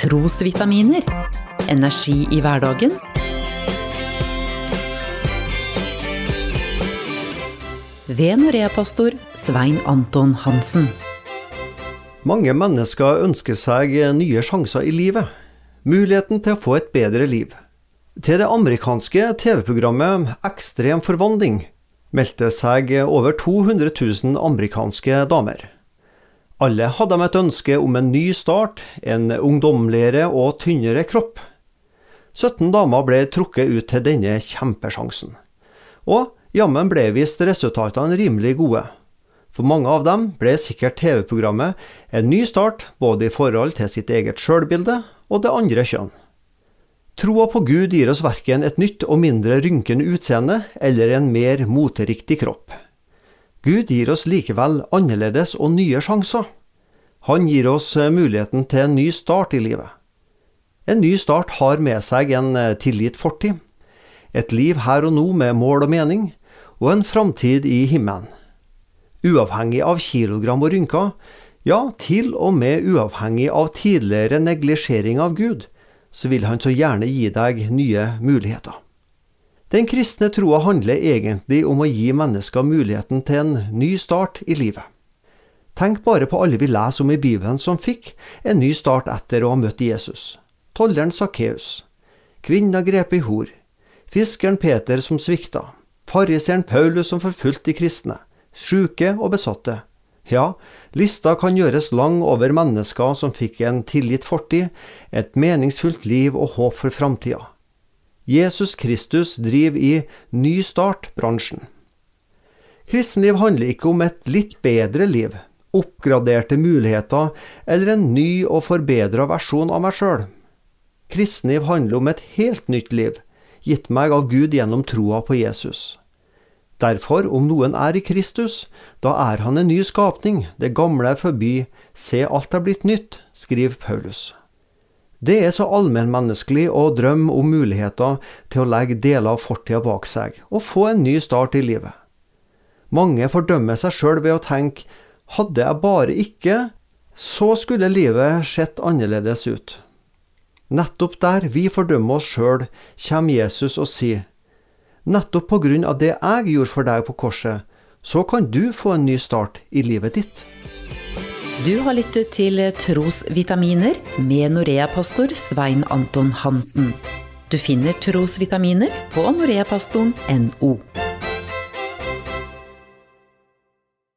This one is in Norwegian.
Trosvitaminer. Energi i hverdagen. Ved Norea-pastor Svein Anton Hansen. Mange mennesker ønsker seg nye sjanser i livet. Muligheten til å få et bedre liv. Til det amerikanske TV-programmet Ekstrem forvandling meldte seg over 200 000 amerikanske damer. Alle hadde de et ønske om en ny start, en ungdommeligere og tynnere kropp. 17 damer ble trukket ut til denne kjempesjansen. Og jammen ble visst resultatene rimelig gode. For mange av dem ble sikkert TV-programmet en ny start både i forhold til sitt eget sjølbilde og det andre kjønn. Troa på Gud gir oss verken et nytt og mindre rynkende utseende eller en mer moteriktig kropp. Gud gir oss likevel annerledes og nye sjanser. Han gir oss muligheten til en ny start i livet. En ny start har med seg en tilgitt fortid, et liv her og nå med mål og mening, og en framtid i himmelen. Uavhengig av kilogram og rynker, ja, til og med uavhengig av tidligere neglisjering av Gud, så vil han så gjerne gi deg nye muligheter. Den kristne troa handler egentlig om å gi mennesker muligheten til en ny start i livet. Tenk bare på alle vi leser om i Bibelen som fikk en ny start etter å ha møtt Jesus. Tolleren Sakkeus, kvinna grepet i hor, fiskeren Peter som svikta, fariseren Paulus som forfulgte de kristne, sjuke og besatte. Ja, lista kan gjøres lang over mennesker som fikk en tilgitt fortid, et meningsfullt liv og håp for framtida. Jesus Kristus driver i Ny Start-bransjen. Kristenliv handler ikke om et litt bedre liv, oppgraderte muligheter eller en ny og forbedra versjon av meg sjøl. Kristenliv handler om et helt nytt liv, gitt meg av Gud gjennom troa på Jesus. Derfor, om noen er i Kristus, da er han en ny skapning, det gamle er forbi, se alt er blitt nytt, skriver Paulus. Det er så allmennmenneskelig å drømme om muligheter til å legge deler av fortida bak seg og få en ny start i livet. Mange fordømmer seg sjøl ved å tenke hadde jeg bare ikke, så skulle livet sett annerledes ut. Nettopp der vi fordømmer oss sjøl, kommer Jesus og sier Nettopp på grunn av det jeg gjorde for deg på korset, så kan du få en ny start i livet ditt. Du har lyttet til Trosvitaminer med Norea-pastor Svein Anton Hansen. Du finner trosvitaminer på noreapastoren.no.